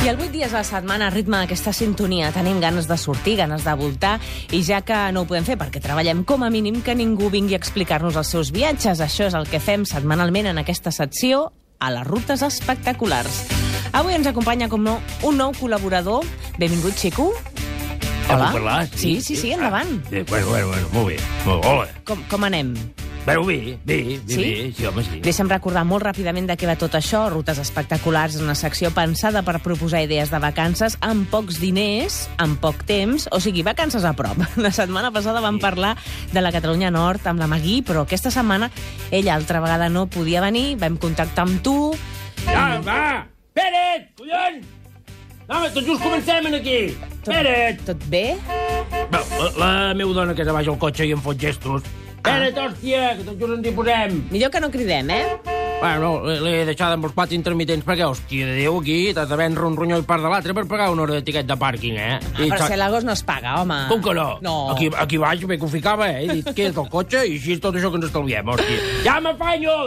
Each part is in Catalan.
I el 8 dies a la setmana, a ritme d'aquesta sintonia, tenim ganes de sortir, ganes de voltar, i ja que no ho podem fer perquè treballem com a mínim que ningú vingui a explicar-nos els seus viatges. Això és el que fem setmanalment en aquesta secció a les rutes espectaculars. Avui ens acompanya, com no, un nou col·laborador. Benvingut, Xico. De parlar? Sí, sí, sí, endavant. Ah, bueno, bueno, bueno, molt bé. Molt, hola. Com, com anem? Bueno, bé, bé, bé, Sí? bé, sí, home, sí. Deixa'm recordar molt ràpidament de què va tot això. Rutes espectaculars és una secció pensada per proposar idees de vacances amb pocs diners, amb poc temps, o sigui, vacances a prop. La setmana passada vam parlar de la Catalunya Nord amb la Magui, però aquesta setmana ella altra vegada no podia venir, vam contactar amb tu... Ja, va! Espera't, collons! No, home, tots just comencem en aquí. Espera't! Tot bé? Va, la, la meva dona que és a baix al cotxe i em fot gestos. Espera't, hòstia, que tot just ens hi posem. Millor que no cridem, eh? Bueno, l'he deixada amb els plats intermitents perquè, hòstia, de Déu, aquí t'has de vendre un ronyó i part de l'altre per pagar una hora de tiquet de pàrquing, eh? Ah, però si l'agost no es paga, home. Com que no? No. Aquí, aquí baix bé que ho ficava, eh? He dit, queda't al cotxe i així és tot això que ens estalviem, hòstia. Ja m'afanyo!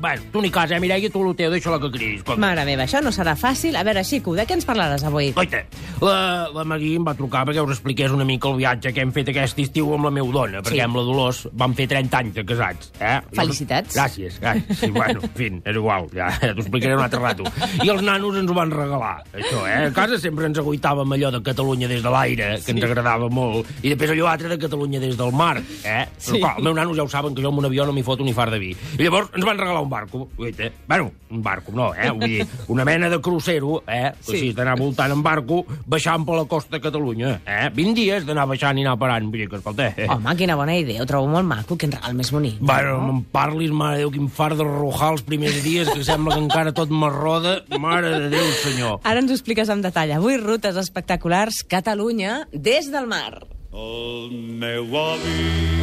Bueno, tu ni cas, eh, Mireia, tu el teu, deixa-la que cridis. escolta. Mare meva, això no serà fàcil. A veure, Xico, de què ens parlaràs avui? Goita, la, la Magui em va trucar perquè us expliqués una mica el viatge que hem fet aquest estiu amb la meva dona, perquè Sí. amb la Dolors vam fer 30 anys de casats. Eh? Felicitats. Gràcies. gràcies. Sí, bueno, en fi, és igual, ja, ja t'ho explicaré un altre rato. I els nanos ens ho van regalar, això, eh? A casa sempre ens aguitàvem allò de Catalunya des de l'aire, que ens agradava molt, i després allò altre de Catalunya des del mar, eh? Sí. Però clar, els meus nanos ja ho saben, que jo amb un avió no m'hi foto ni far de vi. I llavors ens van regalar un barco, goita. Bueno, un barco, no, eh? Vull dir, una mena de crucero, eh? Sí. Sí. d'anar voltant en barco, baixant per la costa de Catalunya, eh? 20 dies d'anar baixant i anar parant, vull dir que, escolta... Eh? Home, quina bona idea, ho trobo molt maco, quin regal més bonic. Bueno, no me'n parlis, mare de Déu, quin far de rojar els primers dies, que sembla que encara tot m'arroda. Mare de Déu, senyor. Ara ens ho expliques amb detall. Avui, rutes espectaculars, Catalunya, des del mar. El meu avi,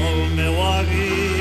el meu avi,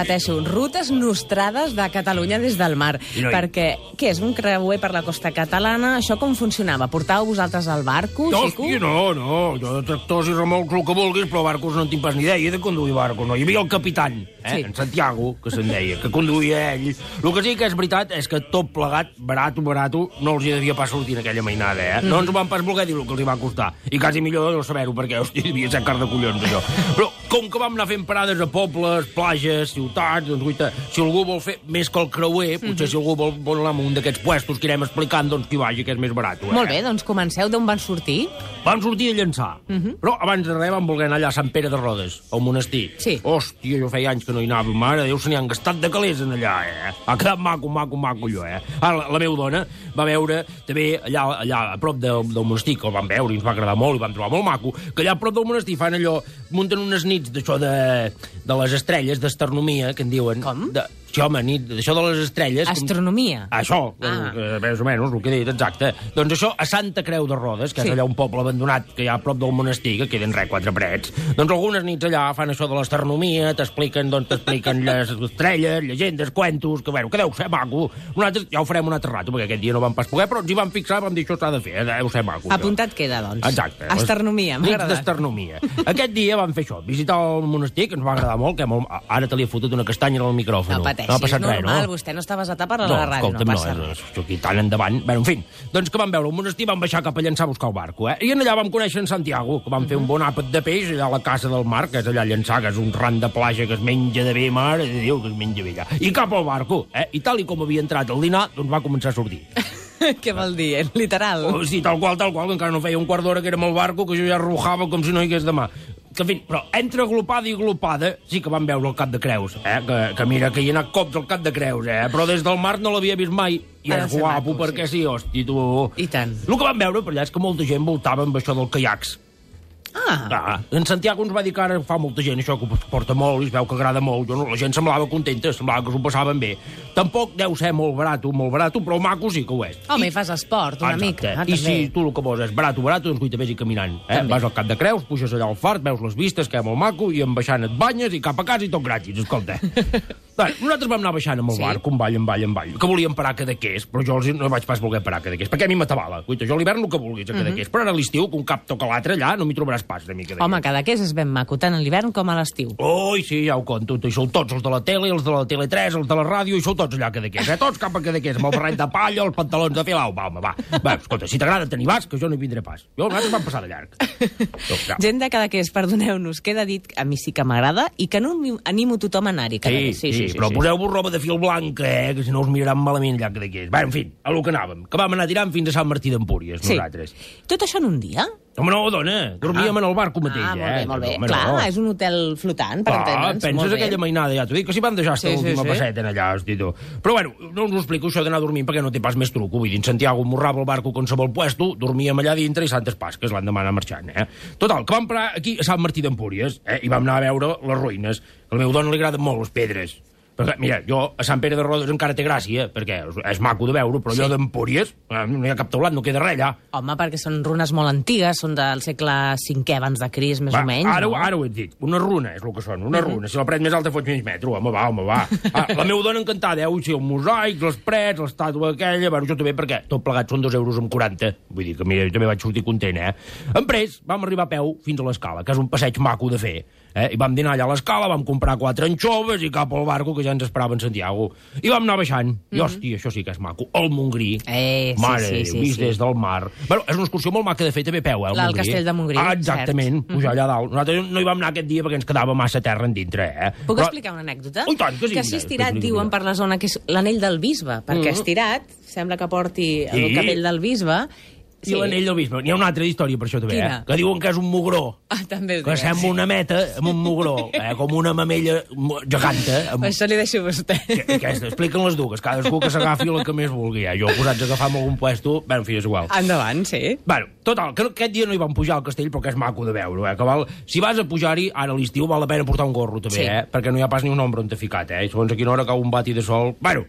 Repeteixo, rutes nostrades de Catalunya des del mar. I no hi- Perquè, què és, un creuer per la costa catalana? Això com funcionava? Portàveu vosaltres al barco, Xico? Hòstia, no, no, jo de tractors i remolcs el que vulguis, però barcos no en tinc pas ni idea de conduir barcos, no. Hi havia el capitán, eh, Sí. en Santiago, que se'n deia, que conduïa ell. El que sí que és veritat és que tot plegat, barato, barato, no els hi devia pas sortir en aquella mainada, eh? No ens ho van pas voler dir el que els hi va costar. I quasi millor no saber-ho, perquè, hòstia, devia ser car de collons, això. Però, com que vam anar fent parades a pobles, plages, ciutats, doncs, guaita, si algú vol fer més que el creuer, potser si algú vol, vol anar a un d'aquests puestos que irem explicant, doncs que hi vagi, que és més barat. Eh? Molt bé, doncs comenceu d'on van sortir. Vam sortir a llançar, uh -huh. però abans de res vam voler anar allà a Sant Pere de Rodes, al monestir. Sí. Hòstia, jo feia anys que no hi anava, mare, Déu, se n'hi han gastat de calés en allà, eh? Ha quedat maco, maco, maco, allò, eh? Ara, la, la meva dona va veure també allà, allà a prop de, del monestir, que el vam veure i ens va agradar molt i vam trobar molt maco, que allà a prop del monestir fan allò, munten unes nits d'això de, de les estrelles, d'astronomia, que en diuen. Com? De, sí, home, nit d'això de les estrelles. com- Astronomia. això, Ah. que, més o menys, el que he dit, exacte. Doncs això, a Santa Creu de Rodes, que Sí. és allà un poble abandonat que hi ha a prop del monestir, que queden res, quatre parets, doncs algunes nits allà fan això de l'astronomia, t'expliquen, doncs t'expliquen les estrelles, llegendes, cuentos, que, bueno, que deu ser maco. Nosaltres ja ho farem un altre rato, perquè aquest dia no vam pas poder, però ens hi vam fixar, vam dir això s'ha de fer, eh, deu ser maco. això. Apuntat queda, doncs. Exacte. Astronomia, m'ha agradat. d'astronomia. Aquest dia vam fer això, visitar el monestir, que ens va agradar molt, que molt... ara te li he fotut una castanya al micròfon. No pateixis, no ha passat normal, res, no? vostè no està basat a parlar No, a la ràdio, escolta'm, no no, passa és, res. és aquí tan endavant. Bé, en fi, doncs que vam veure el monestir, vam baixar cap a llançar a buscar el barco, eh? I en allà vam conèixer en Santiago, que vam fer un bon àpat de peix allà a la casa del mar, que és allà a llançar, que és un ran de platja que es menja de bé, mare de Déu, que es menja bé allà. I cap al barco, eh? I tal i com havia entrat el dinar, doncs va començar a sortir. Què vol dir, eh? literal? Oh, sí, tal qual, tal qual, que encara no feia un quart d'hora que érem al barco, que jo ja arrojava com si no hi hagués demà. Que, en fi, però entre glopada i glopada sí que vam veure el cap de creus, eh? que, que mira, que hi ha anat cops al cap de creus, eh? però des del mar no l'havia vist mai. I és guapo, maco, perquè sí, hosti, tu... I tant. El que vam veure per allà és que molta gent voltava amb això del caiacs. Ah, Ah, en Santiago ens va dir que ara fa molta gent això, que ho porta molt i es veu que agrada molt. Jo, no, la gent semblava contenta, semblava que s'ho passaven bé. Tampoc deu ser molt barat, molt barat, però maco sí que ho és. home, i fas esport una Exacte. mica. Ah, I també. si tu el que vols és barat barat, doncs guaita vés i caminant. Eh? També. Vas al cap de Creus, puges allà al fart, veus les vistes, que és molt maco, i en baixant et banyes i cap a casa i tot gratis, escolta. Bé, nosaltres vam anar baixant amb el Sí. sí. barco, en vall, en vall, en vall, que volíem parar a Cadaqués, però jo els no vaig pas voler parar a Cadaqués, perquè a mi m'atabala. Guaita, jo l'hivern el que vulguis a Cadaqués, però ara a l'estiu, que un cap toca l'altre allà, no m'hi trobaràs pas de mi Cadaqués. Home, cada que és ben maco, tant a l'hivern com a l'estiu. Ui, sí, ja ho conto. I sou tots els de la tele, els de la Tele3, els de la ràdio, i sou tots allà a Cadaqués, eh? Tots cap a Cadaqués, amb el barret de palla, els pantalons de filau. Va, home, va. Va, escolta, si t'agrada tenir vas, que jo no hi vindré pas. Jo, nosaltres vam passar de llarg. Jo, ja. Gent de cada que és, perdoneu-nos, queda dit a mi sí que m'agrada i que no animo tothom a anar-hi. cada Sí, que- sí, sí, sí, però sí. poseu-vos roba de fil blanca, eh, que si no us miraran malament allà que d'aquí. Bé, en fi, a lo que anàvem, que vam anar tirant fins a Sant Martí d'Empúries, Sí. nosaltres. Tot això en un dia? Home, no, dona, dormíem en el barco mateix, ah, eh? molt bé, molt bé. Home, Clar, no. és un hotel flotant, per Ah, entendre'ns. penses molt bé. aquella mainada, ja t'ho dic, que s'hi van deixar Sí, sí, sí, l'última sí. passeta en allà, hosti, tu. Però bueno, no us explico això d'anar dormint perquè no té pas més truco. Vull dir, en Santiago morrava el barco con qualsevol puesto, dormíem allà dintre i Santes Pasques l'endemà anar marxant, eh? Total, que vam parar aquí a Sant Martí d'Empúries, eh? I vam anar a veure les ruïnes. A la meva dona li agraden molt les pedres. Perquè, mira, jo a Sant Pere de Rodes encara té gràcia, perquè és, és maco de veure, però Sí. allò d'Empúries, eh, no hi ha cap teulat, no queda res allà. Home, perquè són runes molt antigues, són del segle V abans de Crist, més Va, o menys, ara, no? ara ho he dit. Una runa és el que són, una runa. Si la paret més alta fots mig metro, home, va, home, va. Ah, la meva dona encantada, eh? Ui, sí, el mosaic, les parets, l'estàtua aquella... Bueno, jo també, perquè tot plegat són dos euros amb 40. Vull dir que, mira, jo també vaig sortir content, eh? En pres, vam arribar a peu fins a l'escala, que és un passeig maco de fer. Eh? I vam dinar allà a l'escala, vam comprar quatre anxoves i cap al barco, que ja ens esperava en Santiago. I vam anar baixant. I, hòstia, això sí que és maco. El Montgrí. Mhm. Eh, sí, Mare sí, sí, vist sí. des del mar. Bueno, és una excursió molt maca de fer també peu, eh? el Montgrí. castell de Montgrí, Ah, exactament, cert. pujar allà dalt. Nosaltres no hi vam anar aquest dia perquè ens quedava massa terra en dintre, eh? Puc Però- explicar una anècdota? Oh, tant, que sí, que mira, estirat diuen per la zona que és l'anell del bisbe, perquè Mhm. estirat sembla que porti el Sí. capell del bisbe. I l'anell del bisbe. N'hi ha una altra història per això també, Quina? eh? Que diuen que és un mugró. Ah, també és Que veritat. sembla una meta amb un mugró, eh? com una mamella geganta. Amb... Això li deixo a vostè. Que- Aquesta, expliquen les dues, cadascú que s'agafi la que més vulgui. Eh? Jo posats a agafar amb algun puesto, bé, en fi, és igual. Endavant, sí. Bueno, total, que aquest dia no hi vam pujar al castell, però que és maco de veure, eh? Que val... Si vas a pujar-hi, ara a l'estiu val la pena portar un gorro, també, Sí. eh? Perquè no hi ha pas ni un ombra on t'ha ficat, eh? I segons a quina hora cau un bati de sol... Bueno,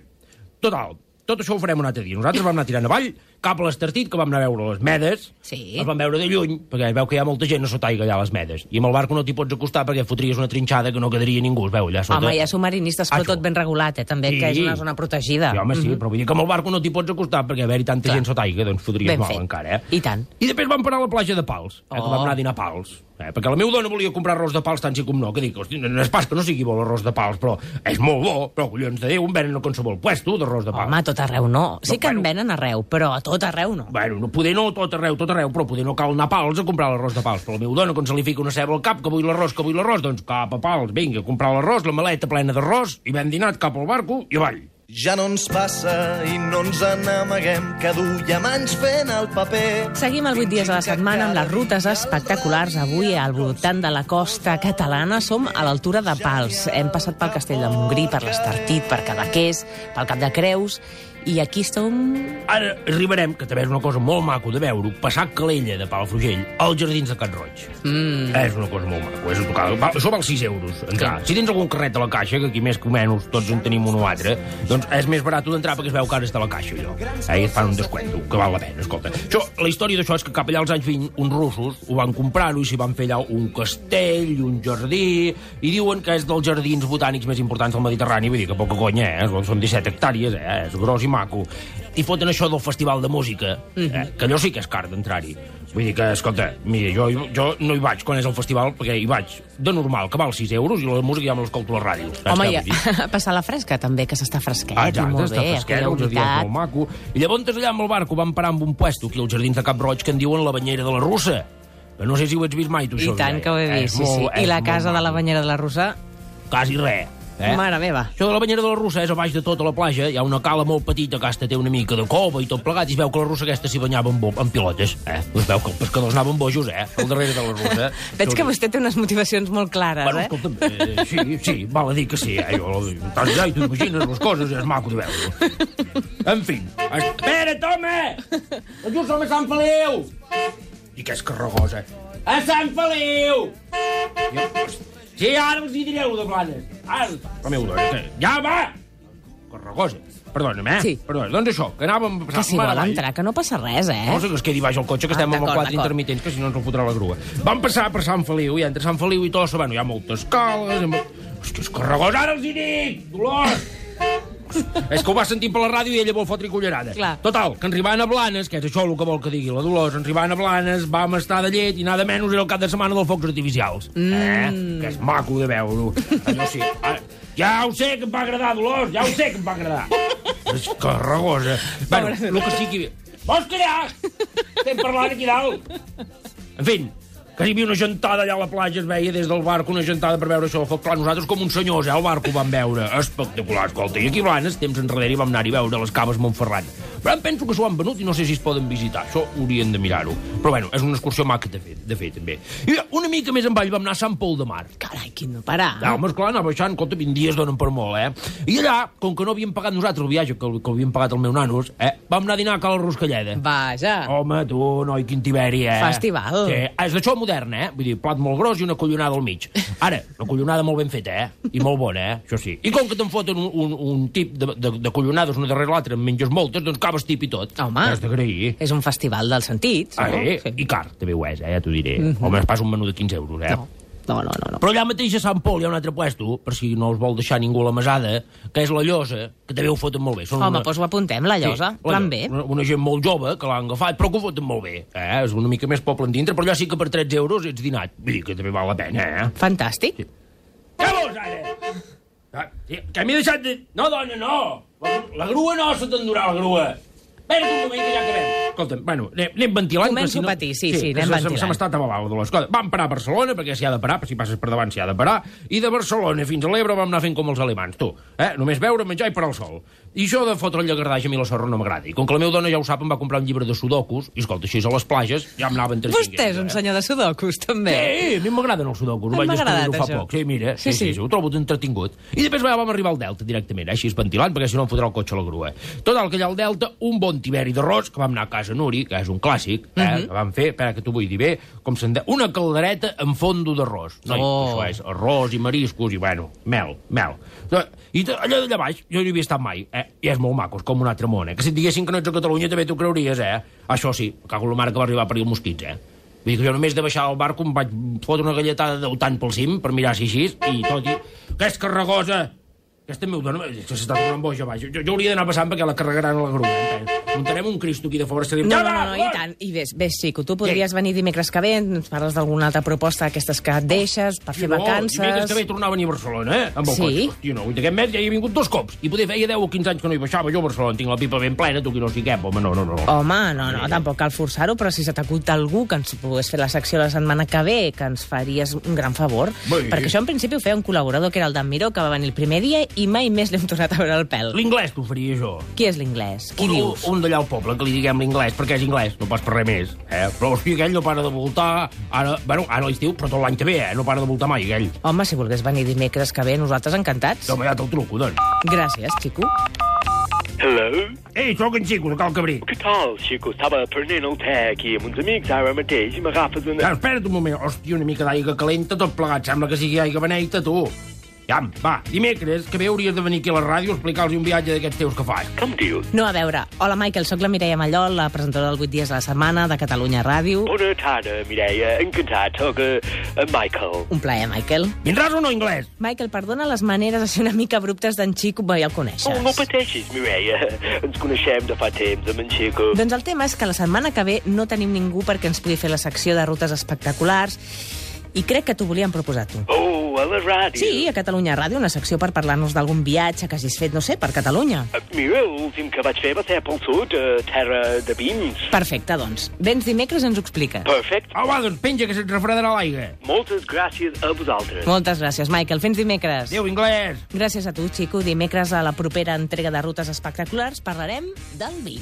total, tot això ho farem un altre dia. Nosaltres vam anar tirant avall, cap a l'Estartit, que vam anar a veure les medes. Sí. Les vam veure de lluny, perquè veu que hi ha molta gent a sota aigua allà a les medes. I amb el barco no t'hi pots acostar perquè fotries una trinxada que no quedaria ningú, es veu allà sota. Home, hi ha submarinistes, però Això. tot ben regulat, eh, també, que és una zona protegida. Sí, home, sí, però vull dir que amb el barco no t'hi pots acostar perquè haver-hi tanta Clar. gent sota aigua, doncs fotries Ben mal fet. encara, eh? I tant. I després vam parar a la platja de Pals, eh, que Oh. vam anar a dinar a Pals. Eh, perquè la meva dona volia comprar arròs de pals tant sí com no, que dic, hosti, no és pas que no sigui bo l'arròs de pals, però és molt bo, però collons de Déu, em venen a qualsevol puesto d'arròs de pals. Home, a tot arreu no. Sí No, que en bueno. venen arreu, però a tot arreu no. Bueno, no, poder no tot arreu, tot arreu, però poder no cal anar a Pals a comprar l'arròs de Pals. Però la meva dona, quan se li fica una ceba al cap, que vull l'arròs, que vull l'arròs, doncs cap a Pals, vinga, a comprar l'arròs, la maleta plena d'arròs, i ben dinat cap al barco i avall. Ja no ens passa i no ens n'amaguem que duiem anys fent el paper. Seguim el 8 dies a la setmana amb les rutes espectaculars. Avui, al voltant de la costa catalana, som a l'altura de Pals. Hem passat pel Castell de Montgrí, per l'Estartit, per Cadaqués, pel Cap de Creus, i aquí som... Ara arribarem, que també és una cosa molt maco de veure, passar Calella de Palafrugell als Jardins de Can Roig. Mm. És una cosa molt maco. És tocar. Va, això val 6 euros, entrar. Si tens algun carret a la caixa, que aquí més que menys tots en tenim un o altre, doncs és més barat d'entrar perquè es veu que ara està a la caixa, allò. Eh, i et fan un descuento, que val la pena, escolta. Això, la història d'això és que cap allà als anys 20, uns russos ho van comprar-ho i s'hi van fer allà un castell, un jardí, i diuen que és dels jardins botànics més importants del Mediterrani, vull dir que poca conya, eh? Són 17 hectàrees, eh? És gros i maco. I foten això del festival de música, eh? que allò sí que és car d'entrar-hi. Vull dir que, escolta, mira, jo, jo no hi vaig quan és el festival, perquè hi vaig de normal, que val 6 euros, i la música ja me l'escolto a la ràdio. Home, què i passar la fresca, també, que s'està fresquet. Ah, i exacte, molt està bé, fresquet, aquella el jardí és unitat. molt maco. I llavors allà amb el barco vam parar amb un puesto aquí als Jardins de Cap Roig que en diuen la banyera de la Russa. Que no sé si ho has vist mai, tu, I això. tant que ho he És vist, sí, molt- sí. I la casa de la banyera de la Rosa, Quasi res. Eh? mare meva. Això de la banyera de la russa és a baix de tota la platja, hi ha una cala molt petita que hasta té una mica de cova i tot plegat, i es veu que la russa aquesta s'hi banyava amb, amb pilotes, eh? Es veu que els pescadors anaven bojos, eh? Al darrere de la russa. Veig que vostè té unes motivacions molt clares, Bueno, eh? escolta'm, eh, sí, sí, val a dir que sí, eh? Jo, estàs allà i tu imagines les coses, és maco de veure. En fi. Espera, Tome! Que jo som a Sant Feliu! I que és carregosa. A Sant Feliu! Jo, sí, ara us hi direu de blanes. Meva dona, que... Ja va! Carregosa. Perdona'm, eh? Sí. Perdona, doncs això, que anàvem... a Que passar si vol entrar, que no passa res, eh? No sé que es quedi baix el cotxe, que Ah, estem amb els d'acord, quatre d'acord. intermitents, que si no ens el fotrà la grua. Vam passar per Sant Feliu, i entre Sant Feliu i Tossa, bueno, hi ha moltes cales, hem- Hòstia, és carregós, ara els hi dic! Dolors! És que ho va sentir per la ràdio i ella vol fotre cullerada. Clar. Total, que arribant a Blanes, que és això el que vol que digui la Dolors, arribant a Blanes, vam estar de llet i nada menys era el cap de setmana dels focs artificials. Mm. Eh? Que és maco de veure-ho. Allò sí. Ara, ja ho sé que em va agradar, Dolors, ja ho sé que em va agradar. és carregosa. Bueno, el que sí que... Vols callar? Estem parlant aquí dalt. En fi, que hi havia una gentada allà a la platja, es veia des del barco una gentada per veure això del foc. Clar, nosaltres com uns senyors, eh, al barco vam veure. Espectacular, escolta. I aquí Blanes, temps enrere, vam anar-hi a veure les caves Montferrat. Però em penso que s'ho han venut i no sé si es poden visitar. Això haurien de mirar-ho. Però bueno, és una excursió maca de fer, de fer també. I una mica més avall vam anar a Sant Pol de Mar. Carai, quin no parar. Ja, home, esclar, anar baixant, escolta, 20 dies donen per molt, eh? I allà, com que no havíem pagat nosaltres el viatge, que, que l'havíem pagat el meu nanos, eh? Vam anar a dinar a Cala Ruscalleda. Vaja. Home, tu, noi, quin tiberi, eh? Festival. Sí, és d'això modern, eh? Vull dir, plat molt gros i una collonada al mig. Ara, una collonada molt ben feta, eh? I molt bona, eh? Això sí. I com que te'n foten un, un, un tip de, de, de collonades una darrere l'altra, en menges moltes, doncs acabes tip i tot. Home. Has d'agrair. És un festival dels sentits. Ah, no? eh? I car, també ho és, eh? Ja t'ho diré. Home, es passa un menú de 15 euros, eh? No. No, no, no, no. Però allà mateix a Sant Pol hi ha un altre puesto, per si no els vol deixar ningú a la mesada, que és la Llosa, que també ho foten molt bé. Són Home, una- doncs ho apuntem, la llosa. Sí, Plan la- B. Una, una gent molt jove que l'han agafat, però que ho foten molt bé. Eh? És una mica més poble en dintre, però allò sí que per 13 euros ets dinat. Vull dir que també val la pena, eh? Fantàstic. Què vols, ara? Ah, sí, que m'he deixat de... No, dona, no! La, grua no se t'endurà, la grua. Espera't un moment que ja acabem. Escolta, bueno, anem, anem ventilant. Començo si no... a patir, sí, sí, que anem ventilant. Se m'està de les coses. Vam parar a Barcelona, perquè s'hi ha de parar, si passes per davant s'hi ha de parar, i de Barcelona fins a l'Ebre vam anar fent com els alemans, tu. Eh? Només veure, menjar i parar el sol. I això de fotre el llagardaix a mi la sorra no m'agrada. I com que la meva dona ja ho sap, em va comprar un llibre de sudokus, i escolta, així a les plages ja em anaven tres Vostè és un senyor de sudokus, també. Sí, a mi m'agraden els sudokus, ho vaig descobrir fa això. poc. Sí, mira, sí, Sí, sí, sí. sí, ho trobo entretingut. I després va, vam arribar al Delta directament, eh, així ventilant, perquè si no em fotrà el cotxe a la grua. Total, que allà al Delta, un bon tiberi d'arròs, que vam anar a casa Nuri, que és un clàssic, eh, Mhm. que vam fer, espera que t'ho vull dir bé, com se'n diu, una caldereta amb fondo d'arròs. No, Oh. això és arròs i mariscos i, bueno, mel, mel. I allà d'allà baix, jo no hi havia estat mai, eh, i és molt maco, és com un altre món, eh, que si et diguessin que no ets a Catalunya també t'ho creuries, eh. Això sí, cago la mare que va arribar per dir els mosquits, eh. Vull dir que jo només de baixar al barco em vaig fotre una galletada de tant pel cim per mirar si així, i tot i... Que és carregosa! Aquesta meu dona que s'està tornant boja, vaja. Jo, jo hauria d'anar passant perquè la carregaran a la grua. Eh? Muntarem un cristo aquí de fora. estarem- No, no, no, no, i tant. I ves, ves, Xico, tu podries venir dimecres que ve, ens parles d'alguna altra proposta d'aquestes que et deixes per fer no, vacances... dimecres que ve tornar a venir a Barcelona, eh? Amb el Sí? cotxe. Hòstia, no, aquest mes ja hi he vingut dos cops. I poder feia 10 o 15 anys que no hi baixava jo a Barcelona. Tinc la pipa ben plena, tu que no s'hi cap, home, no, no, no. Home, no, no, tampoc cal forçar-ho, però si se t'acut algú que ens pogués fer la secció la setmana que ve, que ens faries un gran favor. Bé. Perquè això en principi ho feia un col·laborador, que era el d'en Miró, que va venir el primer dia i mai més l'hem tornat a veure el pèl. L'inglès t'ho faria jo. Qui és l'inglès? Qui un, dius? Un d'allà al poble, que li diguem l'inglès, perquè és anglès, no pas per res més. Eh? Però hòstia, aquell no para de voltar... Ara, bueno, ara l'estiu, però tot l'any que ve, eh? No para de voltar mai, aquell. Home, si volgués venir dimecres que ve, nosaltres encantats. No, ja te'l truco, doncs. Gràcies, Xico. Hello? Ei, sóc en Xico, de Cal Cabrí. Què tal, xico? Estava prenent el te aquí amb uns amics ara mateix i m'agafes una... Ja, espera't un moment. Hòstia, una mica d'aigua calenta, tot plegat. Sembla que sigui aigua beneita, tu. Ja, va, dimecres, que bé hauries de venir aquí a la ràdio a explicar-los un viatge d'aquests teus que fas. Com dius? No, a veure, hola Michael, sóc la Mireia Mallol, la presentadora del 8 dies a la setmana de Catalunya Ràdio. Bona tarda, Mireia. Encantat. Soc uh, uh, Michael. Un plaer, Michael. Vindràs o no, anglès? Michael, perdona les maneres així una mica abruptes d'en Xico, bé, ja el Oh, coneixes. no pateixis, Mireia. Ens coneixem de fa temps amb en Xico. Doncs el tema és que la setmana que ve no tenim ningú perquè ens pugui fer la secció de rutes espectaculars i crec que t'ho volíem proposar tu. Oh, a la ràdio. Sí, a Catalunya Ràdio, una secció per parlar-nos d'algun viatge que hagis fet, no sé, per Catalunya. Uh, mira, l'últim que vaig fer va ser pel sud, uh, terra de vins. Perfecte, doncs. Vens dimecres ens ho expliques. Perfecte. Au, va, doncs penja, que se't refredarà l'aigua. Moltes gràcies a vosaltres. Moltes gràcies, Michael. Fins dimecres. Adéu, anglès. Gràcies a tu, Xico. Dimecres a la propera entrega de Rutes Espectaculars parlarem del vi.